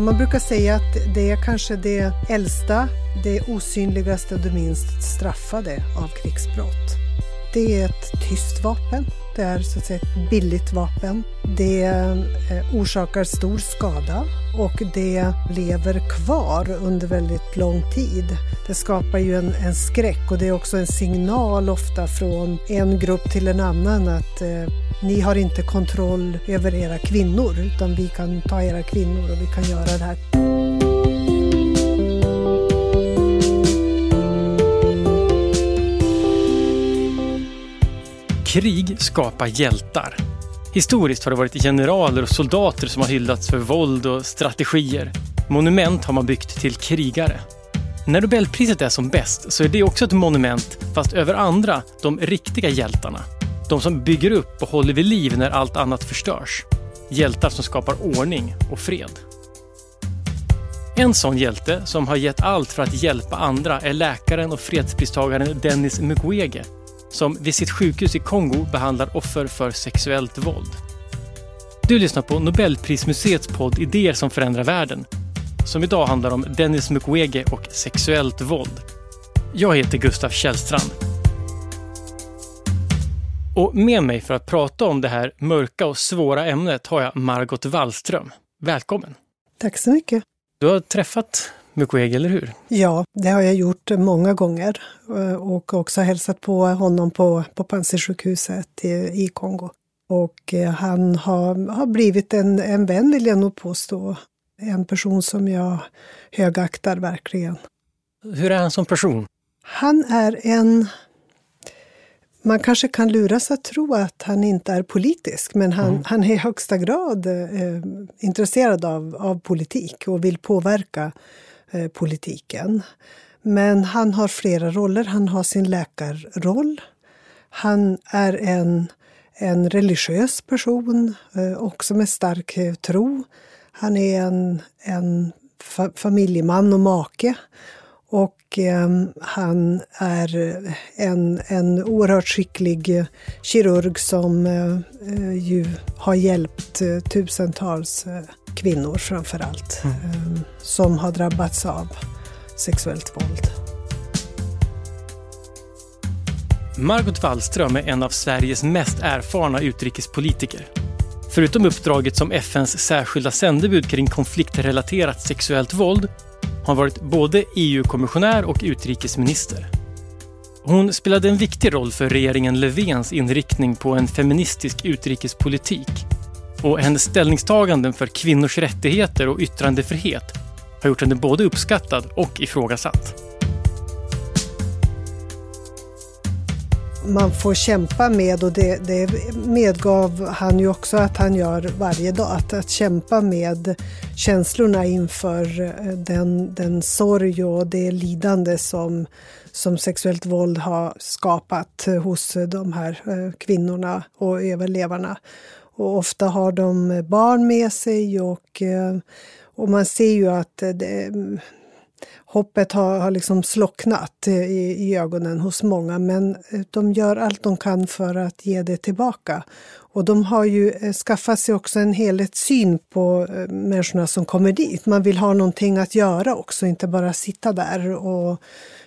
Man brukar säga att det är kanske det äldsta, det osynligaste och det minst straffade av krigsbrott. Det är ett tyst vapen. Det är så att säga ett billigt vapen. Det eh, orsakar stor skada och det lever kvar under väldigt lång tid. Det skapar ju en, en skräck och det är också en signal ofta från en grupp till en annan att eh, ni har inte kontroll över era kvinnor utan vi kan ta era kvinnor och vi kan göra det här. Krig skapar hjältar. Historiskt har det varit generaler och soldater som har hyllats för våld och strategier. Monument har man byggt till krigare. När Nobelpriset är som bäst så är det också ett monument, fast över andra, de riktiga hjältarna. De som bygger upp och håller vid liv när allt annat förstörs. Hjältar som skapar ordning och fred. En sån hjälte som har gett allt för att hjälpa andra är läkaren och fredspristagaren Dennis Mukwege som vid sitt sjukhus i Kongo behandlar offer för sexuellt våld. Du lyssnar på Nobelprismuseets podd Idéer som förändrar världen som idag handlar om Dennis Mukwege och sexuellt våld. Jag heter Gustav Källstrand. Och med mig för att prata om det här mörka och svåra ämnet har jag Margot Wallström. Välkommen! Tack så mycket! Du har träffat Mukwege, eller hur? Ja, det har jag gjort många gånger eh, och också hälsat på honom på, på Panzisjukhuset i, i Kongo. Och eh, han har, har blivit en, en vän, vill jag nog påstå. En person som jag högaktar verkligen. Hur är han som person? Han är en man kanske kan luras att tro att han inte är politisk, men han, mm. han är i högsta grad eh, intresserad av, av politik och vill påverka eh, politiken. Men han har flera roller. Han har sin läkarroll. Han är en, en religiös person, eh, också med stark eh, tro. Han är en, en fa familjeman och make och eh, han är en, en oerhört skicklig eh, kirurg som eh, eh, ju har hjälpt eh, tusentals eh, kvinnor framför allt mm. Ehm, som har drabbats av sexuellt våld. Margot Wallström är en av Sveriges mest erfarna utrikespolitiker. Förutom uppdraget som FNs särskilda sändebud kring konfliktrelaterat sexuellt våld har varit både EU-kommissionär och utrikesminister. Hon spelade en viktig roll för regeringen Löfvens inriktning på en feministisk utrikespolitik. Och hennes ställningstaganden för kvinnors rättigheter och yttrandefrihet har gjort henne både uppskattad och ifrågasatt. man får kämpa med och det, det medgav han ju också att han gör varje dag. Att, att kämpa med känslorna inför eh, den, den sorg och det lidande som, som sexuellt våld har skapat hos de här eh, kvinnorna och överlevarna. Och ofta har de barn med sig och, eh, och man ser ju att det, hoppet har, har liksom slocknat eh, i, i, ögonen hos många men eh, de gör allt de kan för att ge det tillbaka. Och de har ju skaffat sig också en helhetssyn på människorna som kommer dit. Man vill ha någonting att göra också, inte bara sitta där och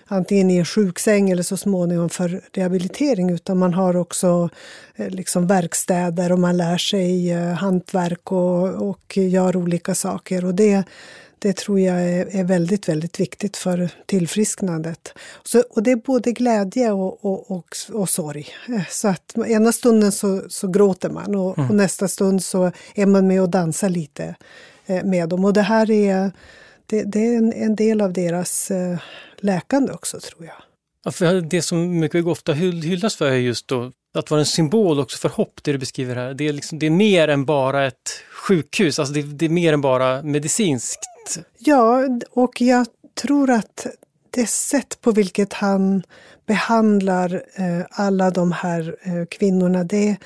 antingen i en sjuksäng eller så småningom för rehabilitering utan man har också liksom verkstäder och man lär sig hantverk och, och gör olika saker. Och det, det tror jag är, väldigt, väldigt viktigt för tillfrisknandet. Så, och det är både glädje och, och, och, och sorg. Så att ena stunden så, så gråter man och, mm. och, nästa stund så är man med och dansar lite eh, med dem. Och det här är, det, det är en, en, del av deras eh, läkande också, tror jag. Ja, för det som mycket ofta hyllas för är just då att vara en symbol också för hopp, det du beskriver här. Det är, liksom, det är mer än bara ett sjukhus, alltså det, det är mer än bara medicinskt Ja, och jag tror att det sätt på vilket han behandlar eh, alla de här eh, kvinnorna det,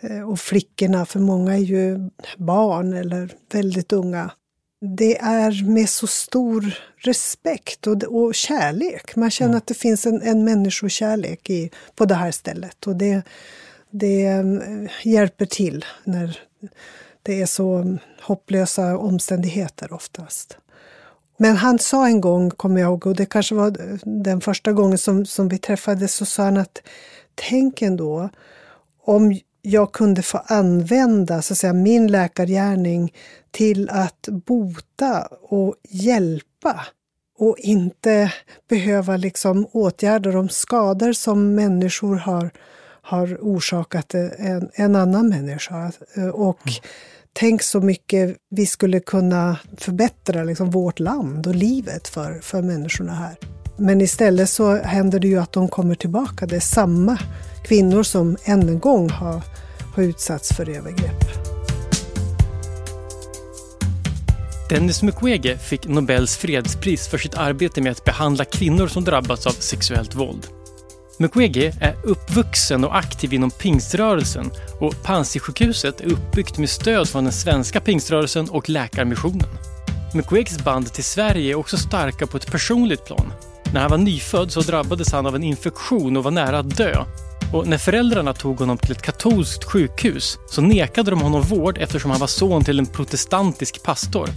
eh, och flickorna, för många är ju barn eller väldigt unga. Det är med så stor respekt och, och kärlek. Man känner mm. att det finns en, en människokärlek i, på det här stället. Och det, det hjälper till när det är så hopplösa omständigheter oftast. Men han sa en gång, kommer jag ihåg, och det kanske var den första gången som, som vi träffades, så sa han att tänk ändå om jag kunde få använda så att säga, min läkargärning till att bota och hjälpa och inte behöva liksom åtgärda de skador som människor har, har orsakat en, en annan människa. Och mm. tänk så mycket vi skulle kunna förbättra liksom vårt land och livet för, för människorna här. Men istället så händer det ju att de kommer tillbaka. Det är samma kvinnor som än en gång har, har utsatts för övergrepp. Dennis Mukwege fick Nobels fredspris för sitt arbete med att behandla kvinnor som drabbats av sexuellt våld. Mukwege är uppvuxen och aktiv inom pingströrelsen och Panzisjukhuset är uppbyggt med stöd från den svenska pingströrelsen och Läkarmissionen. Mukweges band till Sverige är också starka på ett personligt plan. När han var nyfödd så drabbades han av en infektion och var nära att dö. Och när föräldrarna tog honom till ett katolskt sjukhus så nekade de honom vård eftersom han var son till en protestantisk pastor.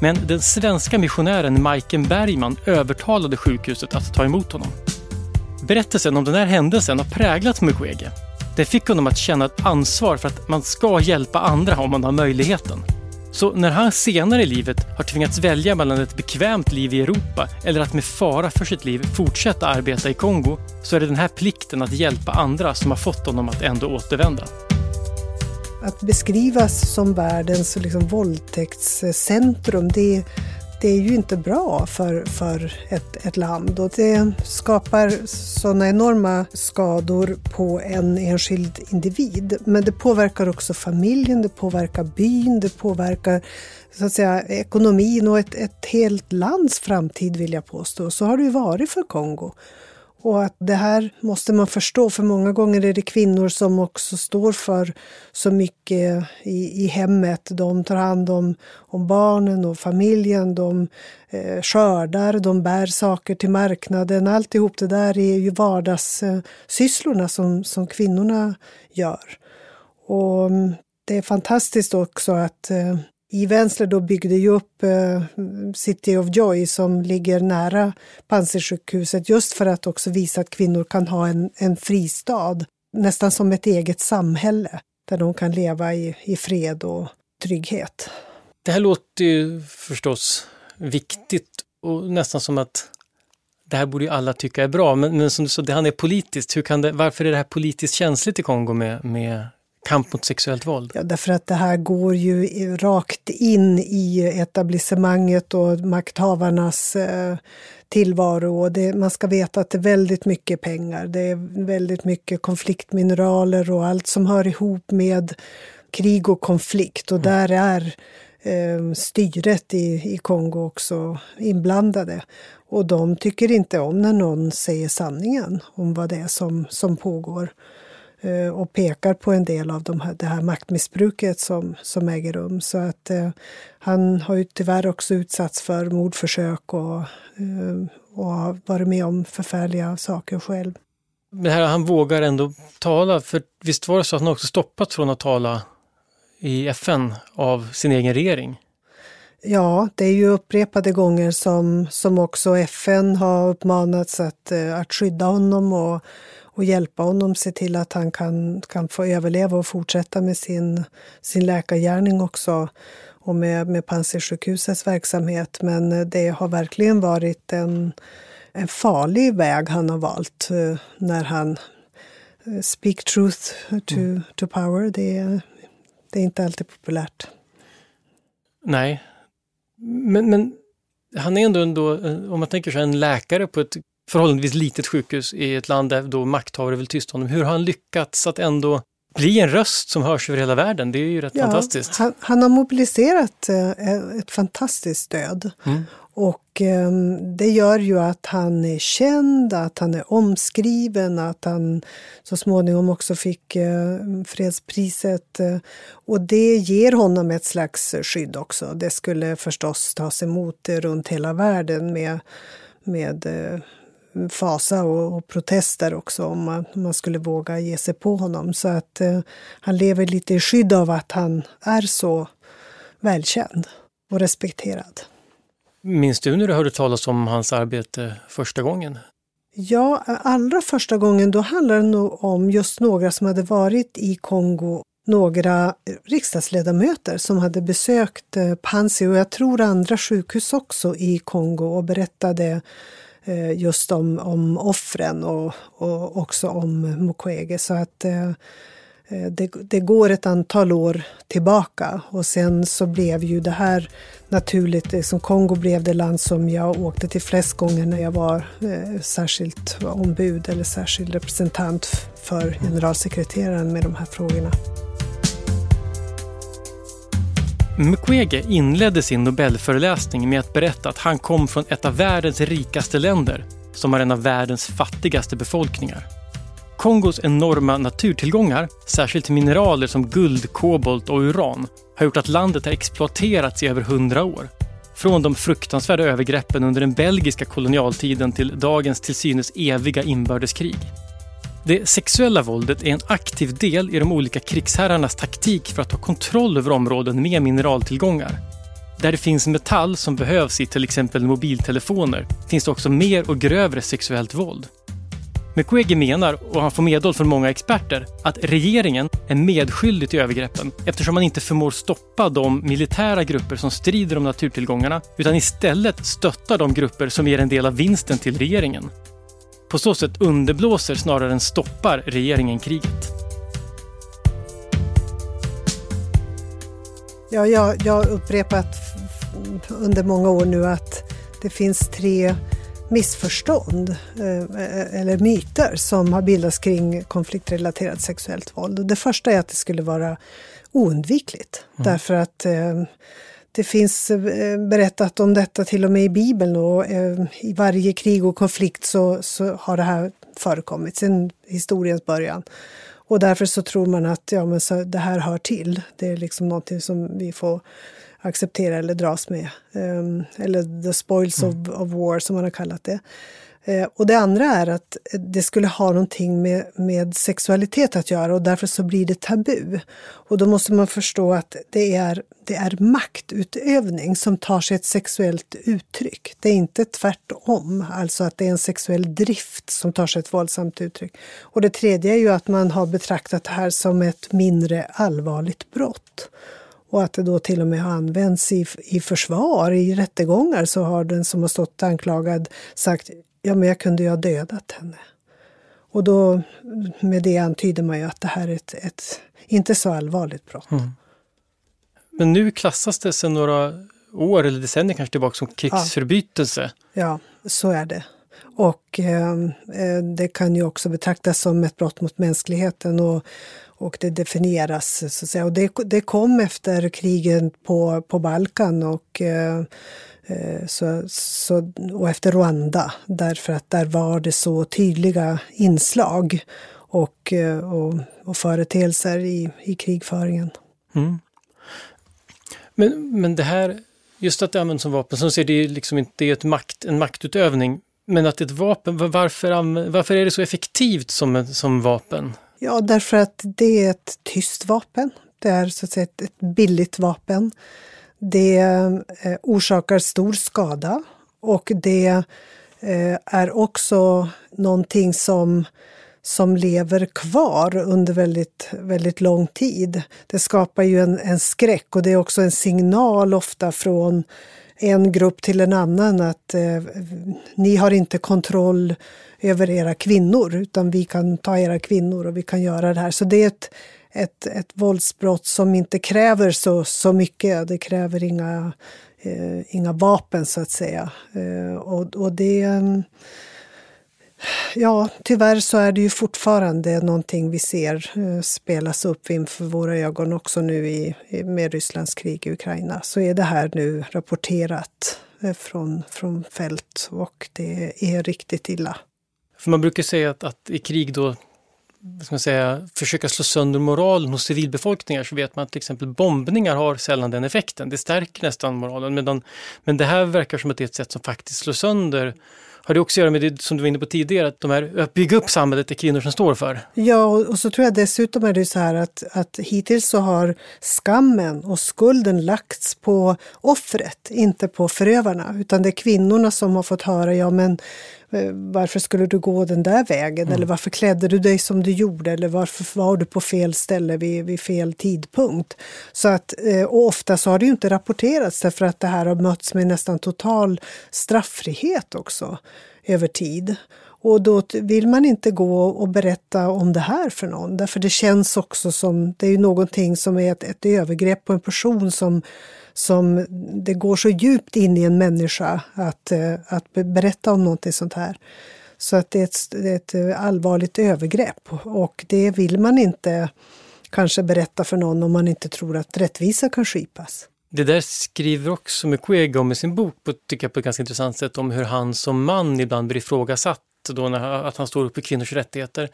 Men den svenska missionären Majken Bergman övertalade sjukhuset att ta emot honom. Berättelsen om den här händelsen har präglat Mukwege. Det fick honom att känna ett ansvar för att man ska hjälpa andra om man har möjligheten. Så när han senare i livet har tvingats välja mellan ett bekvämt liv i Europa eller att med fara för sitt liv fortsätta arbeta i Kongo så är det den här plikten att hjälpa andra som har fått honom att ändå återvända. Att beskrivas som världens liksom, våldtäktscentrum, det, det är ju inte bra för, för ett, ett land och det skapar sådana enorma skador på en enskild individ. Men det påverkar också familjen, det påverkar byn, det påverkar så att säga, ekonomin och ett, ett helt lands framtid vill jag påstå. Så har det ju varit för Kongo. Och att det här måste man förstå, för många gånger är det kvinnor som också står för så mycket i, i hemmet. De tar hand om, om barnen och familjen, de eh, skördar, de bär saker till marknaden. Alltihop det där är ju vardagssysslorna som, som kvinnorna gör. Och mm, det är fantastiskt också att eh, i Vensler då byggde ju upp eh, City of Joy som ligger nära Panzisjukhuset just för att också visa att kvinnor kan ha en, en fristad, nästan som ett eget samhälle där de kan leva i, i fred och trygghet. Det här låter ju förstås viktigt och nästan som att det här borde ju alla tycka är bra, men, men som du sa, det han är politiskt. Hur kan det, varför är det här politiskt känsligt i Kongo med, med kamp mot sexuellt våld? Ja, därför att det här går ju rakt in i etablissemanget och makthavarnas eh, tillvaro. Och det, man ska veta att det är väldigt mycket pengar. Det är väldigt mycket konfliktmineraler och allt som hör ihop med krig och konflikt. Och mm. där är eh, styret i, i Kongo också inblandade. Och de tycker inte om när någon säger sanningen om vad det är som, som pågår. Eh, och pekar på en del av de här, det här maktmissbruket som, som äger rum. Så att eh, han har ju tyvärr också utsatts för mordförsök och, eh, och har varit med om förfärliga saker själv. Men här, han vågar ändå tala, för visst var det så att han också stoppats från att tala i FN av sin egen regering? Ja, det är ju upprepade gånger som, som också FN har uppmanats att, eh, att skydda honom och och hjälpa honom, se till att han kan, kan få överleva och fortsätta med sin, sin läkargärning också och med, med Panzisjukhusets verksamhet. Men det har verkligen varit en, en farlig väg han har valt eh, när han eh, speak truth to, mm. to power. Det är, det är inte alltid populärt. Nej, men, men han är ändå, ändå, eh, om man tänker sig en läkare på ett förhållandevis litet sjukhus i ett land där då makthavare vill tysta honom. Hur har han lyckats att ändå bli en röst som hörs över hela världen? Det är ju rätt ja, fantastiskt. Han, han, har mobiliserat eh, ett fantastiskt stöd. Mm. Och eh, det gör ju att han är känd, att han är omskriven, att han så småningom också fick eh, fredspriset. Eh, och det ger honom ett slags skydd också. Det skulle förstås tas emot runt hela världen med, med eh, fasa och, och, protester också om man, om man skulle våga ge sig på honom. Så att eh, han lever lite i skydd av att han är så välkänd och respekterad. Minns du när du hörde talas om hans arbete första gången? Ja, allra första gången då handlade det nog om just några som hade varit i Kongo några riksdagsledamöter som hade besökt eh, Panzi och jag tror andra sjukhus också i Kongo och berättade Eh, just om, om offren och, och också om Mukwege. Så att eh, eh, det, det, går ett antal år tillbaka och sen så blev ju det här naturligt. Liksom Kongo blev det land som jag åkte till flest gånger när jag var eh, särskilt ombud eller särskild representant för generalsekreteraren med de här frågorna. Mukwege inledde sin Nobelföreläsning med att berätta att han kom från ett av världens rikaste länder som har en av världens fattigaste befolkningar. Kongos enorma naturtillgångar, särskilt mineraler som guld, kobolt och uran, har gjort att landet har exploaterats i över hundra år. Från de fruktansvärda övergreppen under den belgiska kolonialtiden till dagens till synes eviga inbördeskrig. Det sexuella våldet är en aktiv del i de olika krigsherrarnas taktik för att ta kontroll över områden med mineraltillgångar. Där det finns metall som behövs i till exempel mobiltelefoner finns det också mer och grövre sexuellt våld. Mukwege menar, och han får medhåll från många experter, att regeringen är medskyldig till övergreppen eftersom man inte förmår stoppa de militära grupper som strider om naturtillgångarna utan istället stöttar de grupper som ger en del av vinsten till regeringen. På så sätt underblåser snarare än stoppar regeringen kriget. Ja, jag, jag har upprepat under många år nu att det finns tre missförstånd eh, eller myter som har bildats kring konfliktrelaterat sexuellt våld. Det första är att det skulle vara oundvikligt mm. därför att eh, det finns eh, berättat om detta till och med i Bibeln och i varje krig och konflikt så, så har det här förekommit sedan historiens början. Och därför så tror man att ja, men så det här hör till. Det är liksom någonting som vi får acceptera eller dras med. Um, eller the spoils mm. of, of war som man har kallat det. Eh, och det andra är att eh, det skulle ha någonting med, med sexualitet att göra och därför så blir det tabu. Och då måste man förstå att det är, det är maktutövning som tar sig ett sexuellt uttryck. Det är inte tvärtom, alltså att det är en sexuell drift som tar sig ett våldsamt uttryck. Och det tredje är ju att man har betraktat det här som ett mindre allvarligt brott. Och att det då till och med har använts i, i försvar, i rättegångar, så har den som har stått anklagad sagt ja men jag kunde ju ha dödat henne. Och då med det antyder man ju att det här är ett, ett inte så allvarligt brott. Mm. Men nu klassas det sedan några år eller decennier kanske tillbaka som krigsförbrytelse. Ja, ja så är det. Och ehm, eh, det kan ju också betraktas som ett brott mot mänskligheten. Och, och det definieras. Så att säga. Och det, det kom efter krigen på, på Balkan och, eh, eh, så, så, och efter Rwanda därför att där var det så tydliga inslag och, eh, och, och företeelser i, i krigföringen. Mm. Men, men det här, just att det används som vapen, som ser det liksom inte det är ett makt, en maktutövning, men att det är ett vapen, varför, varför är det så effektivt som, som vapen? Ja, därför att det är ett tyst vapen. Det är så att säga ett, ett billigt vapen. Det eh, orsakar stor skada och det eh, är också någonting som, som lever kvar under väldigt, väldigt lång tid. Det skapar ju en, en skräck och det är också en signal ofta från en grupp till en annan att eh, ni har inte kontroll över era kvinnor utan vi kan ta era kvinnor och vi kan göra det här. Så det är ett, ett, ett våldsbrott som inte kräver så, så mycket. Det kräver inga, eh, inga vapen så att säga. Eh, och, och det Ja, tyvärr så är det ju fortfarande någonting vi ser eh, spelas upp inför våra ögon också nu i, med Rysslands krig i Ukraina. Så är det här nu rapporterat eh, från, från fält och det är riktigt illa. För man brukar säga att, att i krig då ska man säga, försöka slå sönder moralen hos civilbefolkningar så vet man att till exempel bombningar har sällan den effekten. Det stärker nästan moralen. Medan, men det här verkar som att det är ett sätt som faktiskt slår sönder Har det också att göra med det som du var inne på tidigare, att, de här, att bygga upp samhället är kvinnor som står för? Ja, och, så tror jag dessutom är det så här att, att hittills så har skammen och skulden lagts på offret, inte på förövarna. Utan det är kvinnorna som har fått höra, ja men varför skulle du gå den där vägen? Mm. Eller varför klädde du dig som du gjorde? Eller varför var du på fel ställe vid, vid fel tidpunkt? Så att, eh, och ofta så har det ju inte rapporterats därför att det här har mötts med nästan total strafffrihet också över tid. Och då vill man inte gå och berätta om det här för någon, därför det känns också som, det är ju någonting som är ett, ett övergrepp på en person som som det går så djupt in i en människa att, eh, att berätta om någonting sånt här. Så att det är ett, det är ett eh, allvarligt övergrepp och det vill man inte kanske berätta för någon om man inte tror att rättvisa kan skipas. Det där skriver också Mukwege om i sin bok på, tycker jag, på ett ganska intressant sätt om hur han som man ibland blir ifrågasatt då när, att han står upp för kvinnors rättigheter.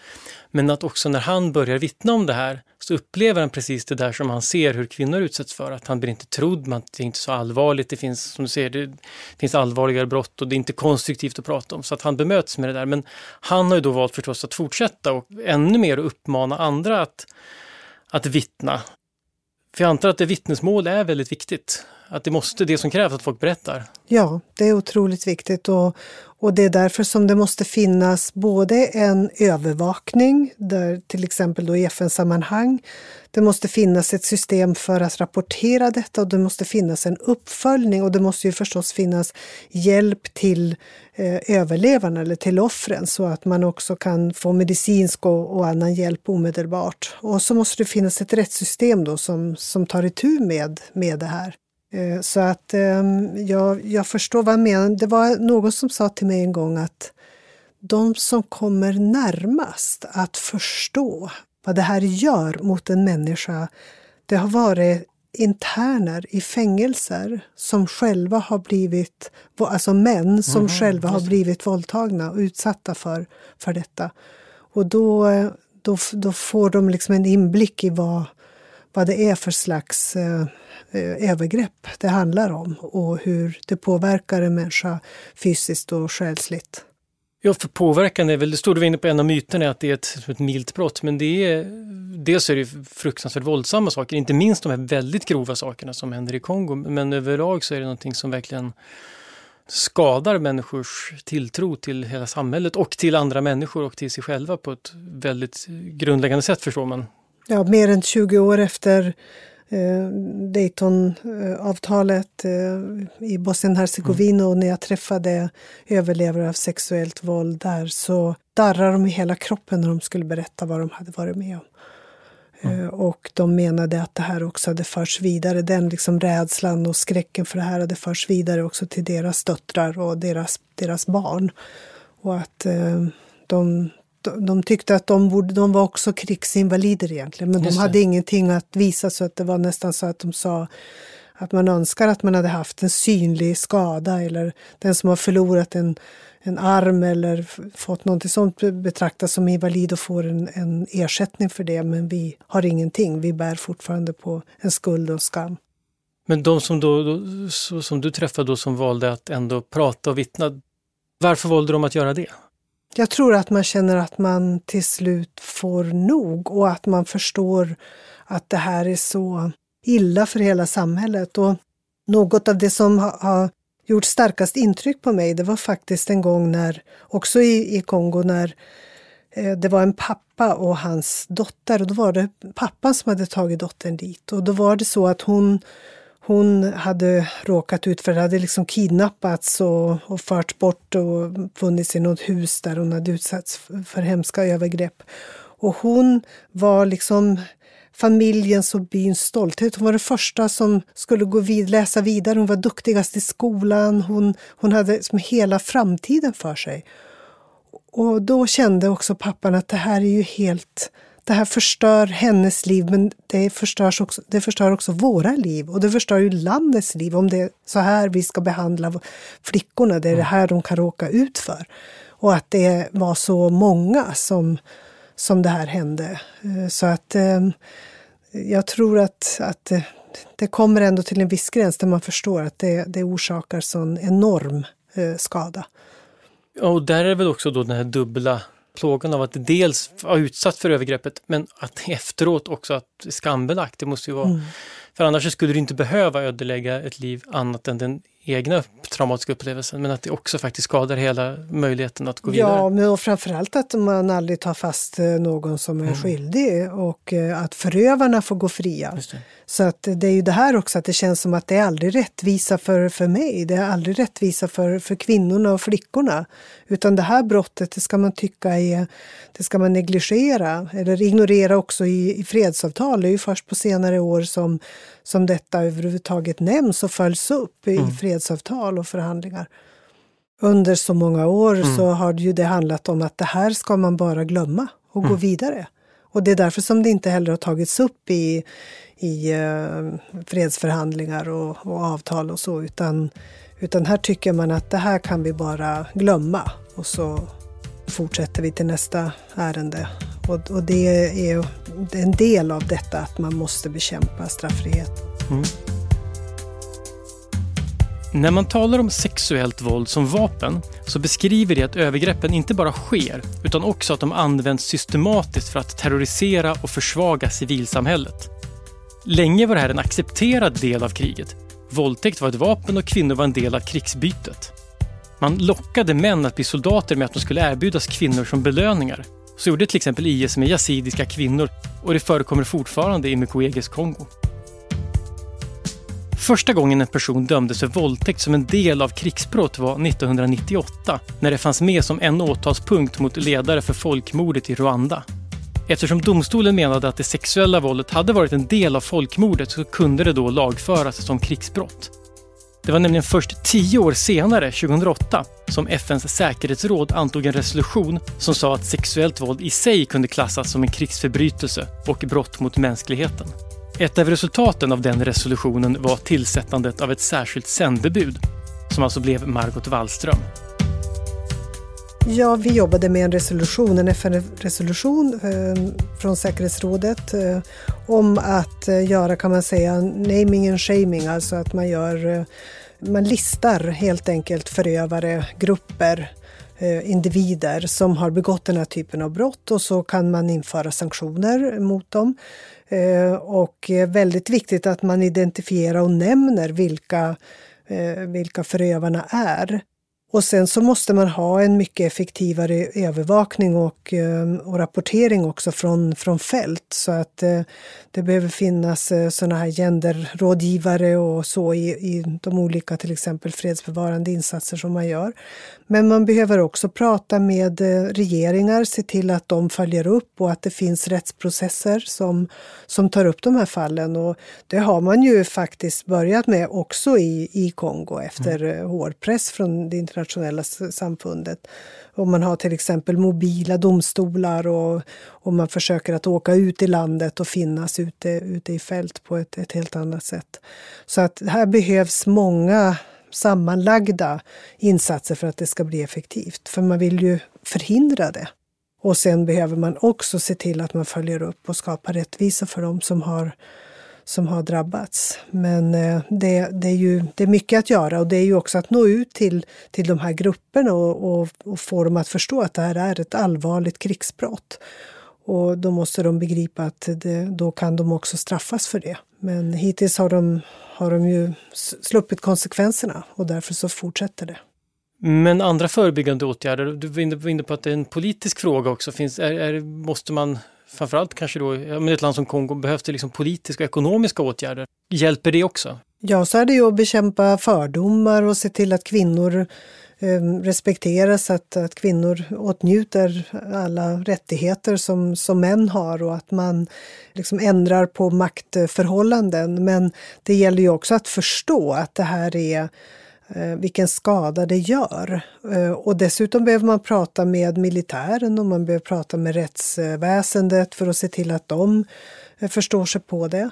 Men att också när han börjar vittna om det här så upplever han precis det där som han ser hur kvinnor utsätts för. Att han blir inte trodd, man, det är inte så allvarligt, det finns som du ser, det finns allvarligare brott och det är inte konstruktivt att prata om. Så att han bemöts med det där. Men han har ju då valt förstås att fortsätta och ännu mer uppmana andra att, att vittna. För jag antar att det vittnesmål är väldigt viktigt. Att det måste, det som krävs att folk berättar. Ja, det är otroligt viktigt och, och det är därför som det måste finnas både en övervakning, där till exempel då i FN-sammanhang. Det måste finnas ett system för att rapportera detta och det måste finnas en uppföljning och det måste ju förstås finnas hjälp till eh, överlevarna eller till offren så att man också kan få medicinsk och, och, annan hjälp omedelbart. Och så måste det finnas ett rättssystem då som, som tar itu med, med det här. Eh, så att ehm, jag, jag förstår vad jag menar. Det var någon som sa till mig en gång att de som kommer närmast att förstå vad det här gör mot en människa, det har varit interner i fängelser som själva har blivit, alltså män som mm, själva har blivit våldtagna och utsatta för, för detta. Och då, då, då får de liksom en inblick i vad, vad det är för slags eh, eh, övergrepp det handlar om och hur det påverkar en människa fysiskt och själsligt. Ja, för påverkan är väl, det stod du inne på en av myterna, att det är ett, ett milt brott, men det är, dels är det fruktansvärt våldsamma saker, inte minst de här väldigt grova sakerna som händer i Kongo, men överlag så är det någonting som verkligen skadar människors tilltro till hela samhället och till andra människor och till sig själva på ett väldigt grundläggande sätt förstår man. Ja, mer än 20 år efter eh, Daytonavtalet eh, i Bosnien-Hercegovina och när jag träffade överlevare av sexuellt våld där så darrade de i hela kroppen när de skulle berätta vad de hade varit med om. Mm. Och de menade att det här också hade förts vidare, den liksom rädslan och skräcken för det här hade förts vidare också till deras döttrar och deras, deras barn. Och att eh, de de tyckte att de, borde, de var också krigsinvalider egentligen, men de hade ingenting att visa så att det var nästan så att de sa att man önskar att man hade haft en synlig skada eller den som har förlorat en, en arm eller fått något sånt betraktas som invalid och får en, en ersättning för det. Men vi har ingenting. Vi bär fortfarande på en skuld och skam. Men de som, då, då som du träffade då som valde att ändå prata och vittna, varför valde de att göra det? Jag tror att man känner att man till slut får nog och att man förstår att det här är så illa för hela samhället. Och något av det som har gjort starkast intryck på mig, det var faktiskt en gång när, också i, i Kongo, när eh, det var en pappa och hans dotter och då var det pappan som hade tagit dottern dit och då var det så att hon hon hade råkat ut för det, hade liksom kidnappats och, och förts bort och funnits i något hus där hon hade utsatts för, hemska övergrepp. Och hon var liksom familjens och byns stolthet. Hon var den första som skulle gå vid, läsa vidare. Hon var duktigast i skolan. Hon, hon hade liksom hela framtiden för sig. Och då kände också pappan att det här är ju helt det här förstör hennes liv, men det, förstörs också, det förstör också våra liv och det förstör ju landets liv om det är så här vi ska behandla flickorna. Det är det här de kan råka ut för. Och att det var så många som, som det här hände. Eh, så att eh, jag tror att, att det kommer ändå till en viss gräns där man förstår att det, det orsakar sån enorm eh, skada. Och där är väl också då den här dubbla plågan av att dels vara utsatt för övergreppet men att efteråt också att skambelagt. Det måste ju vara, mm. För annars skulle du inte behöva ödelägga ett liv annat än den egna traumatiska upplevelsen men att det också faktiskt skadar hela möjligheten att gå vidare. Ja, men framförallt att man aldrig tar fast eh, någon som är mm. skyldig och eh, att förövarna får gå fria. Så att det är ju det här också att det känns som att det är aldrig rättvisa för, för mig. Det är aldrig rättvisa för, för kvinnorna och flickorna. Utan det här brottet, det ska man tycka är, det ska man negligera eller ignorera också i, i fredsavtal. Det är ju först på senare år som, som detta överhuvudtaget nämns och följs upp i mm. fredsavtal och förhandlingar. Under så många år mm. så har det ju det handlat om att det här ska man bara glömma och mm. gå vidare. Och det är därför som det inte heller har tagits upp i, i eh, fredsförhandlingar och, och, avtal och så, utan, utan här tycker man att det här kan vi bara glömma och så fortsätter vi till nästa ärende. Och, och det är en del av detta att man måste bekämpa straffrihet. Mm. När man talar om sexuellt våld som vapen så beskriver det att övergreppen inte bara sker utan också att de används systematiskt för att terrorisera och försvaga civilsamhället. Länge var det här en accepterad del av kriget. Våldtäkt var ett vapen och kvinnor var en del av krigsbytet. Man lockade män att bli soldater med att de skulle erbjudas kvinnor som belöningar. Så gjorde till exempel IS med yazidiska kvinnor och det förekommer fortfarande i Mukweges Kongo. Första gången en person dömdes för våldtäkt som en del av krigsbrott var 1998 när det fanns med som en åtalspunkt mot ledare för folkmordet i Rwanda. Eftersom domstolen menade att det sexuella våldet hade varit en del av folkmordet så kunde det då lagföras som krigsbrott. Det var nämligen först tio år senare, 2008, som FNs säkerhetsråd antog en resolution som sa att sexuellt våld i sig kunde klassas som en krigsförbrytelse och brott mot mänskligheten. Ett av resultaten av den resolutionen var tillsättandet av ett särskilt sändebud, som alltså blev Margot Wallström. Ja, vi jobbade med en resolution, en FN-resolution eh, från säkerhetsrådet eh, om att eh, göra, kan man säga, naming and shaming, alltså att man gör, eh, man listar helt enkelt förövare, grupper, eh, individer som har begått den här typen av brott och så kan man införa sanktioner mot dem. Eh, och eh, väldigt viktigt att man identifierar och nämner vilka eh, vilka förövarna är. Och sen så måste man ha en mycket effektivare övervakning och, eh, och rapportering också från, från fält. Så att eh, det behöver finnas eh, sådana här genderrådgivare och så i, i de olika till exempel fredsbevarande insatser som man gör. Men man behöver också prata med regeringar, se till att de följer upp och att det finns rättsprocesser som, som tar upp de här fallen. Och det har man ju faktiskt börjat med också i, i Kongo efter mm. hård press från det internationella internationella samfundet. Och man har till exempel mobila domstolar och, och man försöker att åka ut i landet och finnas ute, ute i fält på ett, ett helt annat sätt. Så att här behövs många sammanlagda insatser för att det ska bli effektivt. För man vill ju förhindra det. Och sen behöver man också se till att man följer upp och skapar rättvisa för dem som har som har drabbats. Men eh, det, det, är ju det är mycket att göra och det är ju också att nå ut till, till de här grupperna och, och, och få dem att förstå att det här är ett allvarligt krigsbrott. Och då måste de begripa att det, då kan de också straffas för det. Men hittills har de, har de ju sluppit konsekvenserna och därför så fortsätter det. Men andra förebyggande åtgärder, du var inne på att det är en politisk fråga också. Finns, är, är, måste man framförallt kanske då, i ett land som Kongo behövs det liksom politiska och ekonomiska åtgärder. Hjälper det också? Ja, så är det ju att bekämpa fördomar och se till att kvinnor eh, respekteras, att, att kvinnor åtnjuter alla rättigheter som, som män har och att man liksom ändrar på maktförhållanden. Men det gäller ju också att förstå att det här är vilken skada det gör. Eh, och dessutom behöver man prata med militären och man behöver prata med rättsväsendet för att se till att de eh, förstår sig på det.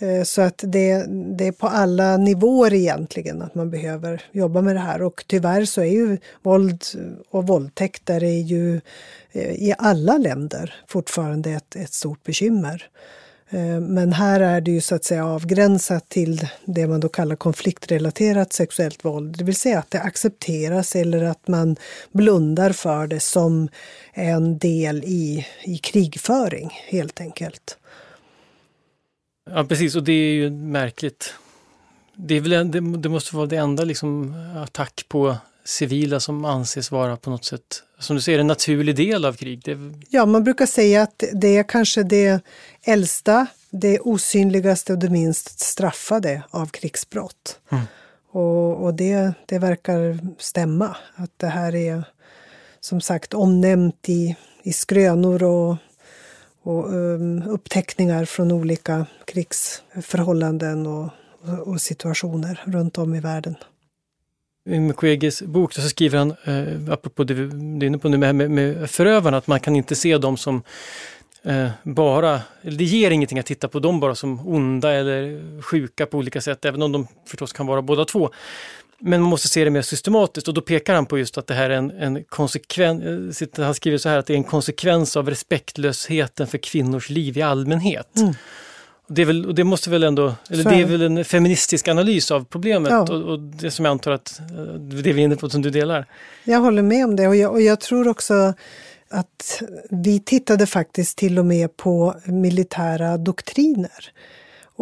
Mm. Så att det, det är på alla nivåer egentligen att man behöver jobba med det här. Och tyvärr så är ju våld och våldtäkter är ju i alla länder fortfarande ett, ett stort bekymmer. Eh, men här är det ju så att säga avgränsat till det man då kallar konfliktrelaterat sexuellt våld. Det vill säga att det accepteras eller att man blundar för det som en del i, i krigföring helt enkelt. Ja precis och det är ju märkligt. Det, är väl, det, det måste vara det enda liksom, attack på civila som anses vara på något sätt, som du säger, en naturlig del av krig. Det... Ja, man brukar säga att det är kanske det äldsta, det osynligaste och det minst straffade av krigsbrott. Mm. Och, och det, det verkar stämma, att det här är som sagt omnämnt i, i skrönor och, och um, uppteckningar från olika krigsförhållanden och, och situationer runt om i världen. I Mukweges bok så skriver han, eh, apropå det du är inne på nu med, med, med förövarna, att man kan inte se dem som eh, bara, det ger ingenting att titta på dem bara som onda eller sjuka på olika sätt, även om de förstås kan vara båda två. Men man måste se det mer systematiskt och då pekar han på just att det här är en, en konsekvens, eh, han skriver så här att det är en konsekvens av respektlösheten för kvinnors liv i allmänhet. Mm. Det, är väl, det måste väl ändå, eller det är väl en feministisk analys av problemet ja. och, och, det som jag antar att eh, det vi är inne på som du delar. Jag håller med om det och jag, och jag tror också att vi tittade faktiskt till och med på militära doktriner.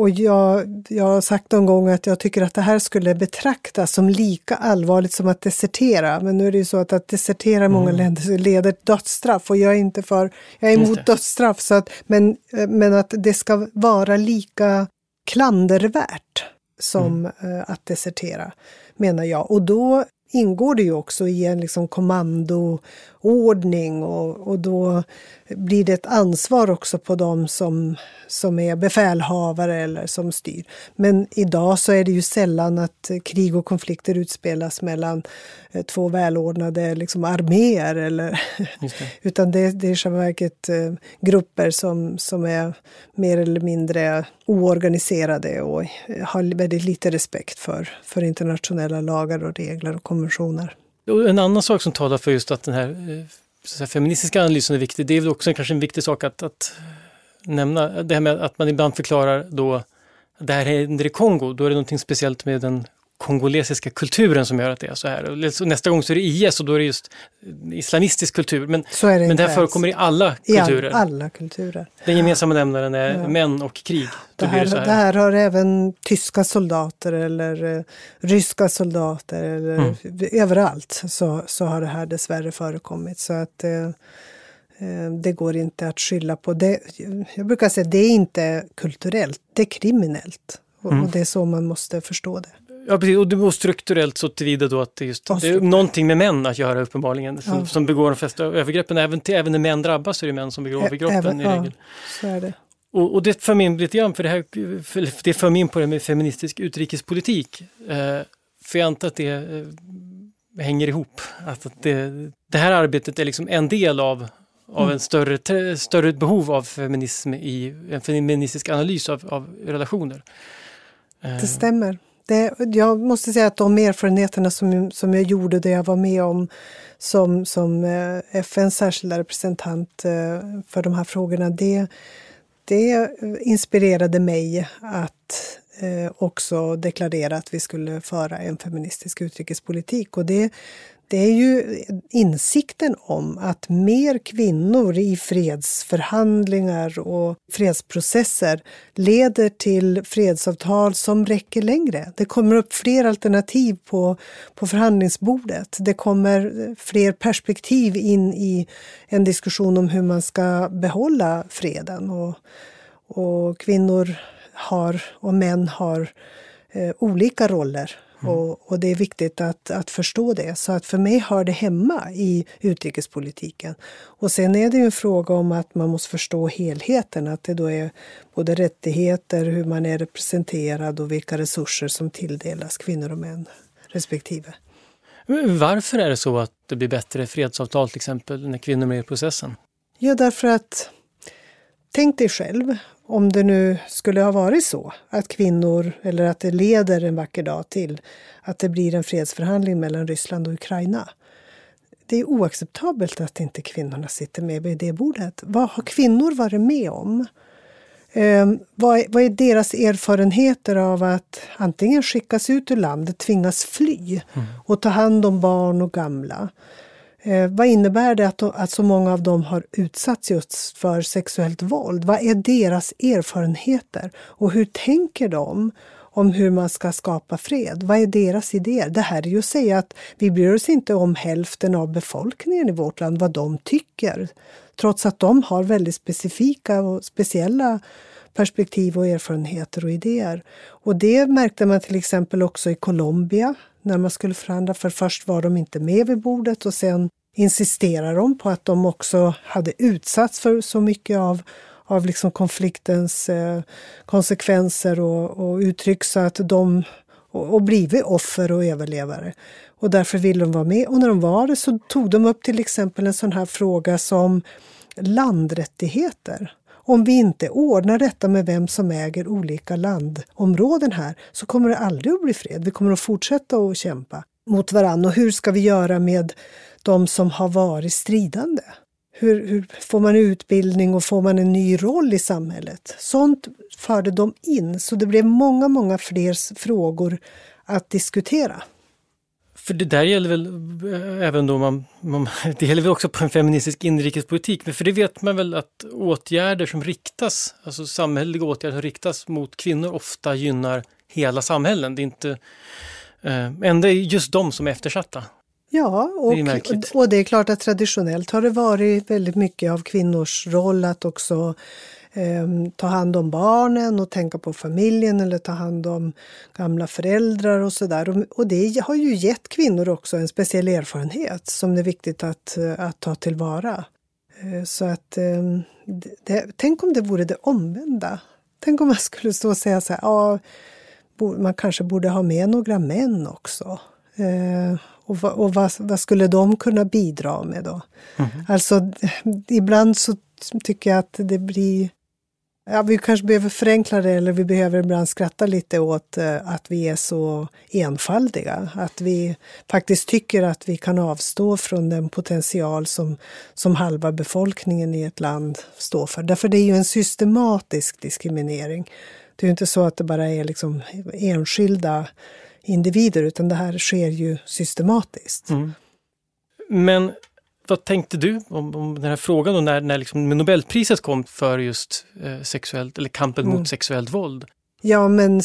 Och jag, jag har sagt någon gång att jag tycker att det här skulle betraktas som lika allvarligt som att desertera. Men nu är det ju så att att desertera i många mm. länder leder till dödsstraff och jag är inte för, jag är emot dödsstraff. Så att, men, men att det ska vara lika klandervärt som mm. uh, att desertera, menar jag. Och då ingår det ju också i en liksom kommandoordning och, och då blir det ett ansvar också på dem som, som är befälhavare eller som styr. Men idag så är det ju sällan att krig och konflikter utspelas mellan eh, två välordnade liksom, arméer. Eller, det. utan det, det är i själva verket eh, grupper som, som är mer eller mindre oorganiserade och har väldigt lite respekt för, för internationella lagar och regler och konventioner. En annan sak som talar för just att den här eh, så feministiska analysen är viktig. Det är väl också kanske en viktig sak att, att nämna. Det här med att man ibland förklarar då det här händer i Kongo, då är det någonting speciellt med den kongolesiska kulturen som gör att det är så här. nästa gång så är det IS och då är det just islamistisk kultur. Men, det, men det här förekommer i alla kulturer. I alla kulturer. Den gemensamma nämnaren är ja. män och krig. Det här, det, det här har även tyska soldater eller uh, ryska soldater eller mm. överallt så, så har det här dessvärre förekommit. Så att uh, det går inte att skylla på. Det, jag brukar säga att det är inte kulturellt, det är kriminellt. Och, mm. och det är så man måste förstå det. Ja, precis. Och det var strukturellt så tillvida då att det, just, det är någonting med män att göra uppenbarligen. Som, ja. som begår de flesta övergreppen. Även, till, även när män drabbas så är det män som begår övergreppen även, i regel. Ja, det. Och, och, det för mig in lite grann, för det, här, för det för mig in på det med feministisk utrikespolitik. Eh, för jag antar att det eh, hänger ihop. Att, att det, det här arbetet är liksom en del av av mm. en större, större behov av feminism i en feministisk analys av, av relationer. Det eh. stämmer. Det, jag måste säga att de erfarenheterna som, som jag gjorde det jag var med om som, som eh, FNs särskilda representant eh, för de här frågorna, det, det inspirerade mig att eh, också deklarera att vi skulle föra en feministisk utrikespolitik. Och det, det är ju insikten om att mer kvinnor i fredsförhandlingar och fredsprocesser leder till fredsavtal som räcker längre. Det kommer upp fler alternativ på, på förhandlingsbordet. Det kommer fler perspektiv in i en diskussion om hur man ska behålla freden. Och, och kvinnor har, och män har eh, olika roller Mm. Och, och, det är viktigt att, att förstå det. Så att för mig hör det hemma i utrikespolitiken. Och sen är det ju en fråga om att man måste förstå helheten. Att det då är både rättigheter, hur man är representerad och vilka resurser som tilldelas kvinnor och män respektive. Varför är det så att det blir bättre fredsavtal till exempel när kvinnor är med i processen? Ja, därför att Tänk dig själv om det nu skulle ha varit så att kvinnor, eller att det leder en vacker dag till att det blir en fredsförhandling mellan Ryssland och Ukraina. Det är oacceptabelt att inte kvinnorna sitter med vid det bordet. Vad har kvinnor varit med om? Eh, vad, är, vad är deras erfarenheter av att antingen skickas ut ur landet, tvingas fly mm. och ta hand om barn och gamla? Eh, vad innebär det att, att så många av dem har utsatts just för sexuellt våld? Vad är deras erfarenheter och hur tänker de om hur man ska skapa fred? Vad är deras idéer? Det här är ju att säga att vi bryr oss inte om hälften av befolkningen i vårt land, vad de tycker. Trots att de har väldigt specifika och speciella perspektiv och erfarenheter och idéer. Och det märkte man till exempel också i Colombia när man skulle förhandla. För först var de inte med vid bordet och sen insisterar de på att de också hade utsatts för så mycket av, av liksom konfliktens eh, konsekvenser och, och uttryck så att de och, och blivit offer och överlevare. Och därför ville de vara med. Och när de var det så tog de upp till exempel en sån här fråga som landrättigheter. Om vi inte ordnar detta med vem som äger olika landområden här så kommer det aldrig att bli fred. Vi kommer att fortsätta att kämpa mot varandra. Och hur ska vi göra med de som har varit stridande? Hur, hur, får man utbildning och får man en ny roll i samhället? Sånt förde de in, så det blev många, många fler frågor att diskutera. För det där gäller väl eh, även då man, man, det gäller väl också på en feministisk inrikespolitik, men för det vet man väl att åtgärder som riktas, alltså samhälleliga åtgärder som riktas mot kvinnor ofta gynnar hela samhällen. Det är inte eh, ändå just de som är eftersatta. Ja, och det, och det är klart att traditionellt har det varit väldigt mycket av kvinnors roll att också eh, ta hand om barnen och tänka på familjen eller ta hand om gamla föräldrar och sådär. Och, och det har ju gett kvinnor också en speciell erfarenhet som det är viktigt att, att ta tillvara. Eh, så att eh, det, tänk om det vore det omvända. Tänk om man skulle stå och säga så här, ja, man kanske borde ha med några män också. Eh, och, och vad, vad, skulle de kunna bidra med då? Mm. Alltså, ibland så tycker jag att det blir Ja, vi kanske behöver förenkla det eller vi behöver ibland skratta lite åt eh, att vi är så enfaldiga. Att vi faktiskt tycker att vi kan avstå från den potential som, som halva befolkningen i ett land står för. Därför det är ju en systematisk diskriminering. Det är ju inte så att det bara är liksom enskilda individer utan det här sker ju systematiskt. Mm. Men vad tänkte du om, om den här frågan då, när, när liksom Nobelpriset kom för just eh, sexuellt, eller kampen mm. mot sexuellt våld? Ja, men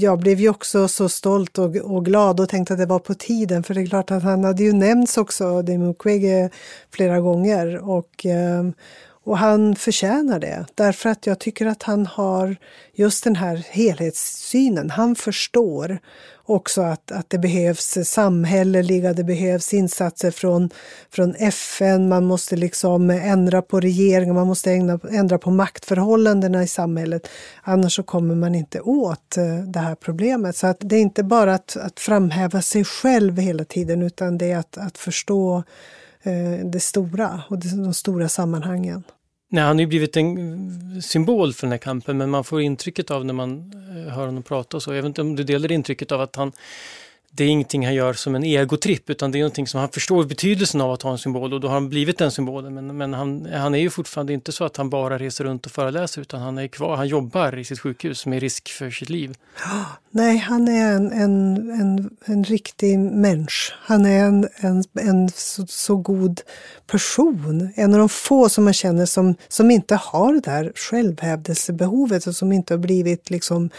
jag blev ju också så stolt och, och, glad och tänkte att det var på tiden. För det är klart att han hade ju nämnts också, de Mukwege, flera gånger. Och, eh, och han förtjänar det, därför att jag tycker att han har just den här helhetssynen. Han förstår också att, att det behövs samhälleliga, det behövs insatser från, från FN, man måste liksom ändra på regeringen, man måste ägna, ändra på maktförhållandena i samhället. Annars så kommer man inte åt eh, det här problemet. Så att det är inte bara att, att framhäva sig själv hela tiden, utan det är att, att förstå eh, det stora och de stora sammanhangen. Nej, han har ju blivit en symbol för den här kampen, men man får intrycket av när man eh, hör honom prata och så, jag vet inte om du delar intrycket av att han det är ingenting han gör som en egotripp utan det är någonting som han förstår betydelsen av att ha en symbol och då har han blivit den symbolen. Men, men han, han är ju fortfarande inte så att han bara reser runt och föreläser utan han är kvar, han jobbar i sitt sjukhus med risk för sitt liv. Ah, nej, han är en, en, en, en riktig människa. Han är en, en, en så, så, god person. En av de få som man känner som, som inte har det där självhävdelsebehovet och som inte har blivit liksom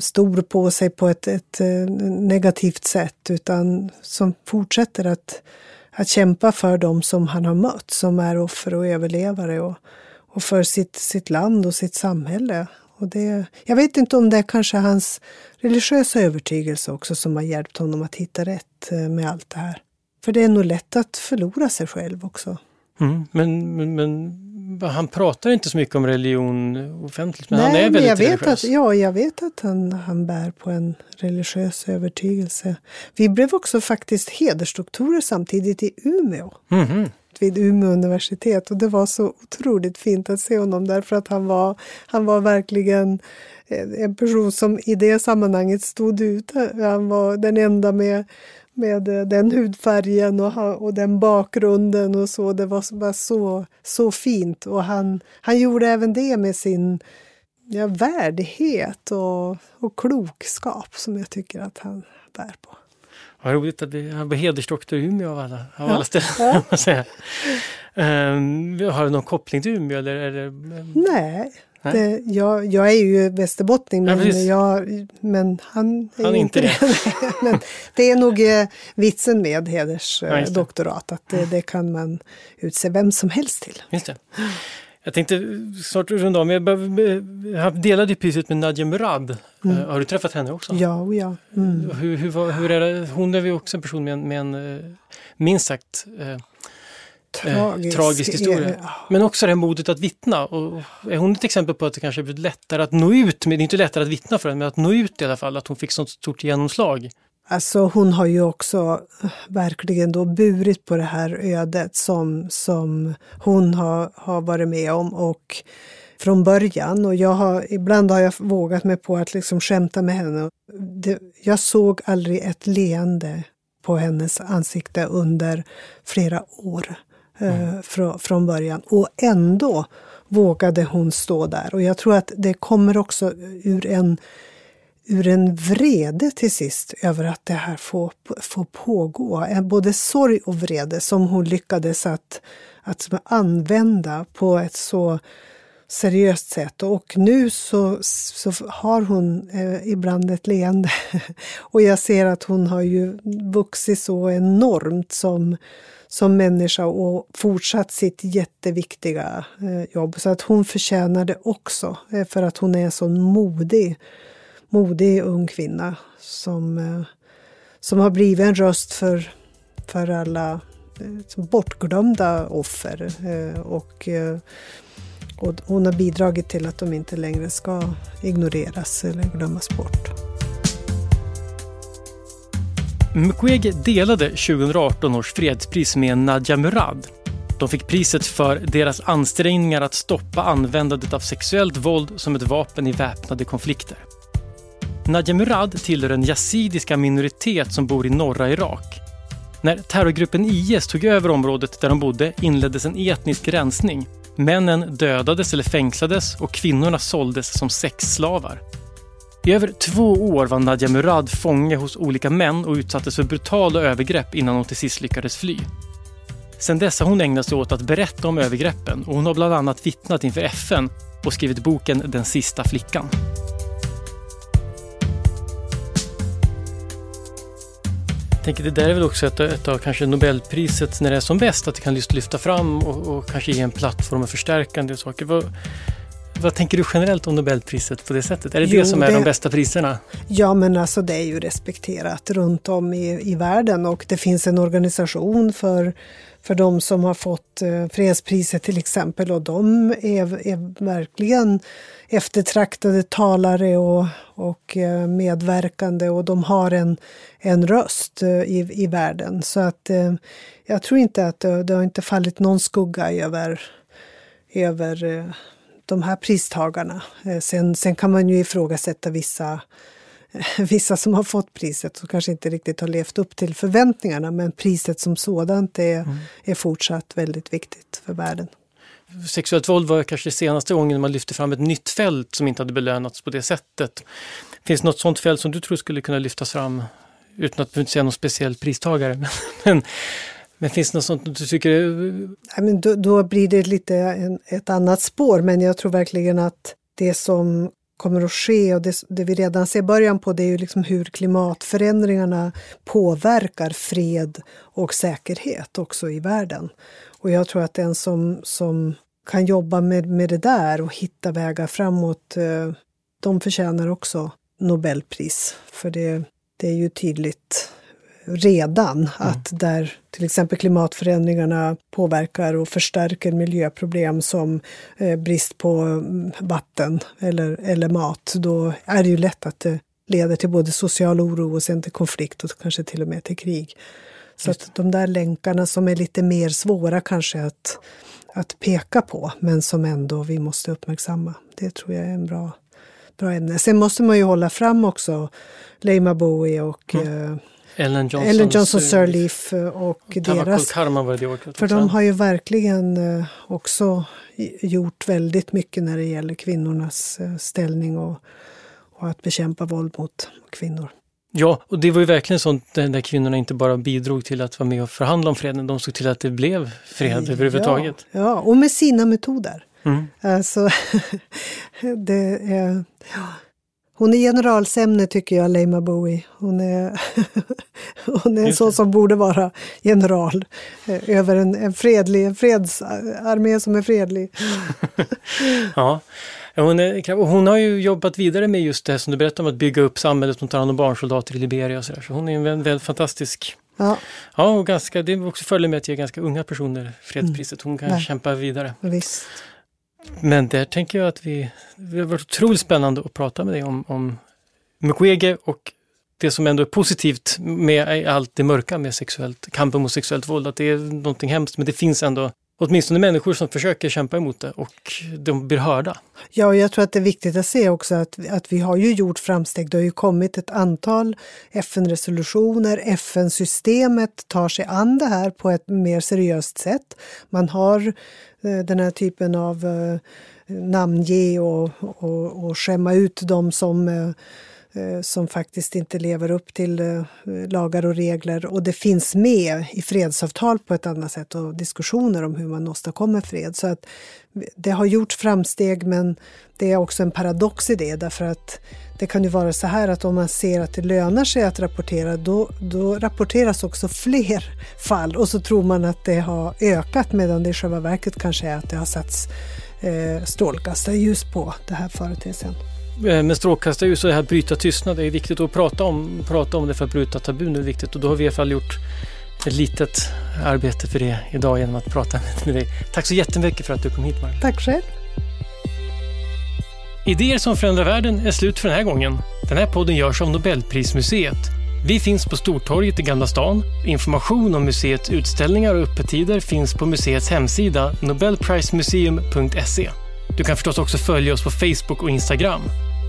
stor på sig på ett, ett, eh, negativt sätt utan som fortsätter att, att kämpa för dem som han har mött som är offer och överlevare och, och för sitt, sitt land och sitt samhälle. Och det, jag vet inte om det är kanske hans religiösa övertygelse också som har hjälpt honom att hitta rätt eh, med allt det här. För det är nog lätt att förlora sig själv också. Mm, men, men, men han pratar inte så mycket om religion offentligt, men Nej, han är väldigt jag vet religiös. Att, ja, jag vet att han, han bär på en religiös övertygelse. Vi blev också faktiskt hedersdoktorer samtidigt i Umeå. Mm -hmm. Vid Umeå universitet och det var så otroligt fint att se honom därför att han var, han var verkligen en person som i det sammanhanget stod ut. Han var den enda med med eh, den hudfärgen och, och den bakgrunden och så. Det var bara så, så fint. Och han, han gjorde även det med sin ja, värdighet och, och klokskap som jag tycker att han bär på. Vad roligt att vi har hedersdoktor i Umeå av alla, av ja. alla ställen. Ja. Um, har du någon koppling till Umeå? Eller, eller? Nej, det, jag, jag, är ju västerbottning men, ja, jag, men han är, han är inte det. det. det är nog eh, vitsen med hedersdoktorat, ja, att det, det, kan man utse vem som helst till. Just det. Jag tänkte snart runda om. Jag delade priset med Nadja Murad. Mm. Har du träffat henne också? Ja, och ja. Mm. Hur, hur, hur, är det? Hon är ju också en person med en, med en minst sagt tragisk, tragisk historia. Ja. Men också det här modet att vittna. Och är hon ett exempel på att det kanske blivit lättare att nå ut, men det är inte lättare att vittna för henne, men att nå ut i alla fall, att hon fick sånt stort genomslag? Alltså hon har ju också verkligen då burit på det här ödet som, som hon har, har varit med om och från början. Och jag har, ibland har jag vågat mig på att liksom skämta med henne. Det, jag såg aldrig ett leende på hennes ansikte under flera år eh, mm. från, från början. Och ändå vågade hon stå där. Och jag tror att det kommer också ur en ur en vrede till sist över att det här får, får pågå. Både sorg och vrede som hon lyckades att, att använda på ett så seriöst sätt. Och nu så, så har hon eh, ibland ett leende. och jag ser att hon har ju vuxit så enormt som, som människa och fortsatt sitt jätteviktiga eh, jobb. Så att hon förtjänar det också, eh, för att hon är en sån modig modig ung kvinna som, eh, som har blivit en röst för, för alla eh, bortglömda offer. Eh, och, eh, och hon har bidragit till att de inte längre ska ignoreras eller glömmas bort. Mukwege delade 2018 års fredspris med Nadja Murad. De fick priset för deras ansträngningar att stoppa användandet av sexuellt våld som ett vapen i väpnade konflikter. Nadja Murad tillhör den yazidiska minoritet som bor i norra Irak. När terrorgruppen IS tog över området där de bodde inleddes en etnisk rensning. Männen dödades eller fängslades och kvinnorna såldes som sexslavar. I över två år var Nadia Murad fånge hos olika män och utsattes för brutala övergrepp innan hon till sist lyckades fly. Sedan dess har hon ägnat sig åt att berätta om övergreppen och hon har bland annat vittnat inför FN och skrivit boken Den sista flickan. tänker det där är väl också ett, ett av kanske Nobelpriset när det är som bäst, att det kan just lyfta fram och, och kanske ge en plattform och förstärka en del saker. Vad, vad tänker du generellt om Nobelpriset på det sättet? Är det jo, det som är det, de bästa priserna? Ja, men alltså det är ju respekterat runt om i, i världen och det finns en organisation för, för de som har fått eh, fredspriset till exempel och de är, är verkligen eftertraktade talare och, och eh, medverkande och de har en, en röst eh, i, i världen. Så att eh, jag tror inte att det, det har inte fallit någon skugga över, över de här pristagarna. Sen, sen kan man ju ifrågasätta vissa vissa som har fått priset som kanske inte riktigt har levt upp till förväntningarna men priset som sådant är, mm. är fortsatt väldigt viktigt för världen sexuellt våld var kanske senaste gången man lyfte fram ett nytt fält som inte hade belönats på det sättt. Finns det något sånt fält som du tror skulle kunna lyftas fram utan att säga någon speciell pristagare? men, men finns det något sånt du tycker? Nej, men då, då blir det lite en, ett annat spår, men jag tror verkligen att det som kommer att ske och det, det, vi redan ser början på det är ju liksom hur klimatförändringarna påverkar fred och säkerhet också i världen. Och jag tror att den som, som kan jobba med, med det där och hitta vägar framåt, eh, de förtjänar också Nobelpris. För det, det är ju tydligt redan mm. att där till exempel klimatförändringarna påverkar och förstärker miljöproblem som eh, brist på mm, vatten eller, eller mat, då är det ju lätt att det leder till både social oro och sen till konflikt och kanske till och med till krig. Så att de där länkarna som är lite mer svåra kanske att, att peka på, men som ändå vi måste uppmärksamma. Det tror jag är en bra, bra ämne. Sen måste man ju hålla fram också Leima Bowie och mm. eh, Ellen Johnson, Ellen Johnson Sirleaf och deras... Karma var det året För de har ju verkligen eh, också gjort väldigt mycket när det gäller kvinnornas eh, ställning och, och att bekämpa våld mot kvinnor. Ja, och det var ju verkligen sånt där kvinnorna inte bara bidrog till att vara med och förhandla om freden, de såg till att det blev fred ja, överhuvudtaget. Ja, och med sina metoder. Mm. Alltså, det är... Ja. Hon är generalsämne tycker jag, Leima Bowie. Hon är, hon är en sån som borde vara general eh, över en, en fredlig, en fredsarmé som är fredlig. ja, hon, är, hon har ju jobbat vidare med just det som du berättade om att bygga upp samhället som tar hand om barnsoldater i Liberia och så där. Så hon är en väldigt, fantastisk Ja. ja, och ganska, det är också fördelen med att ge ganska unga personer fredspriset. Hon kan mm. kämpa vidare. Visst. Men där tänker jag att vi, det har varit otroligt spännande att prata med dig om, om Mukwege och det som ändå är positivt med allt det mörka med sexuellt, kampen mot sexuellt våld, att det är någonting hemskt, men det finns ändå åtminstone människor som försöker kämpa emot det och de blir hörda. Ja, och jag tror att det är viktigt att se också att, att vi har ju gjort framsteg. Det har ju kommit ett antal FN-resolutioner. FN-systemet tar sig an det här på ett mer seriöst sätt. Man har eh, Eh, den här typen av eh, namnge och, och, och skämma ut de som Eh, Eh, som faktiskt inte lever upp till eh, lagar och regler. Och det finns med i fredsavtal på ett annat sätt och diskussioner om hur man åstadkommer fred. Så att det har gjort framsteg men det är också en paradox i det därför att det kan ju vara så här att om man ser att det lönar sig att rapportera då, då rapporteras också fler fall och så tror man att det har ökat medan det i själva verket kanske är att det har satts eh, strålkastarljus på den här företeelsen. Eh, med strålkastarljus och det här bryta tystnad det är viktigt att prata om, prata om det för att bryta tabun är viktigt och då har vi i alla fall gjort ett litet arbete för det idag genom att prata med dig. Tack så jättemycket för att du kom hit Marlene. Tack själv. Idéer som förändrar världen är slut för den här gången. Den här podden görs av Nobelprismuseet. Vi finns på Stortorget i Gamla stan. Information om museets utställningar och öppettider finns på museets hemsida nobelprismuseum.se. Du kan förstås också följa oss på Facebook och Instagram.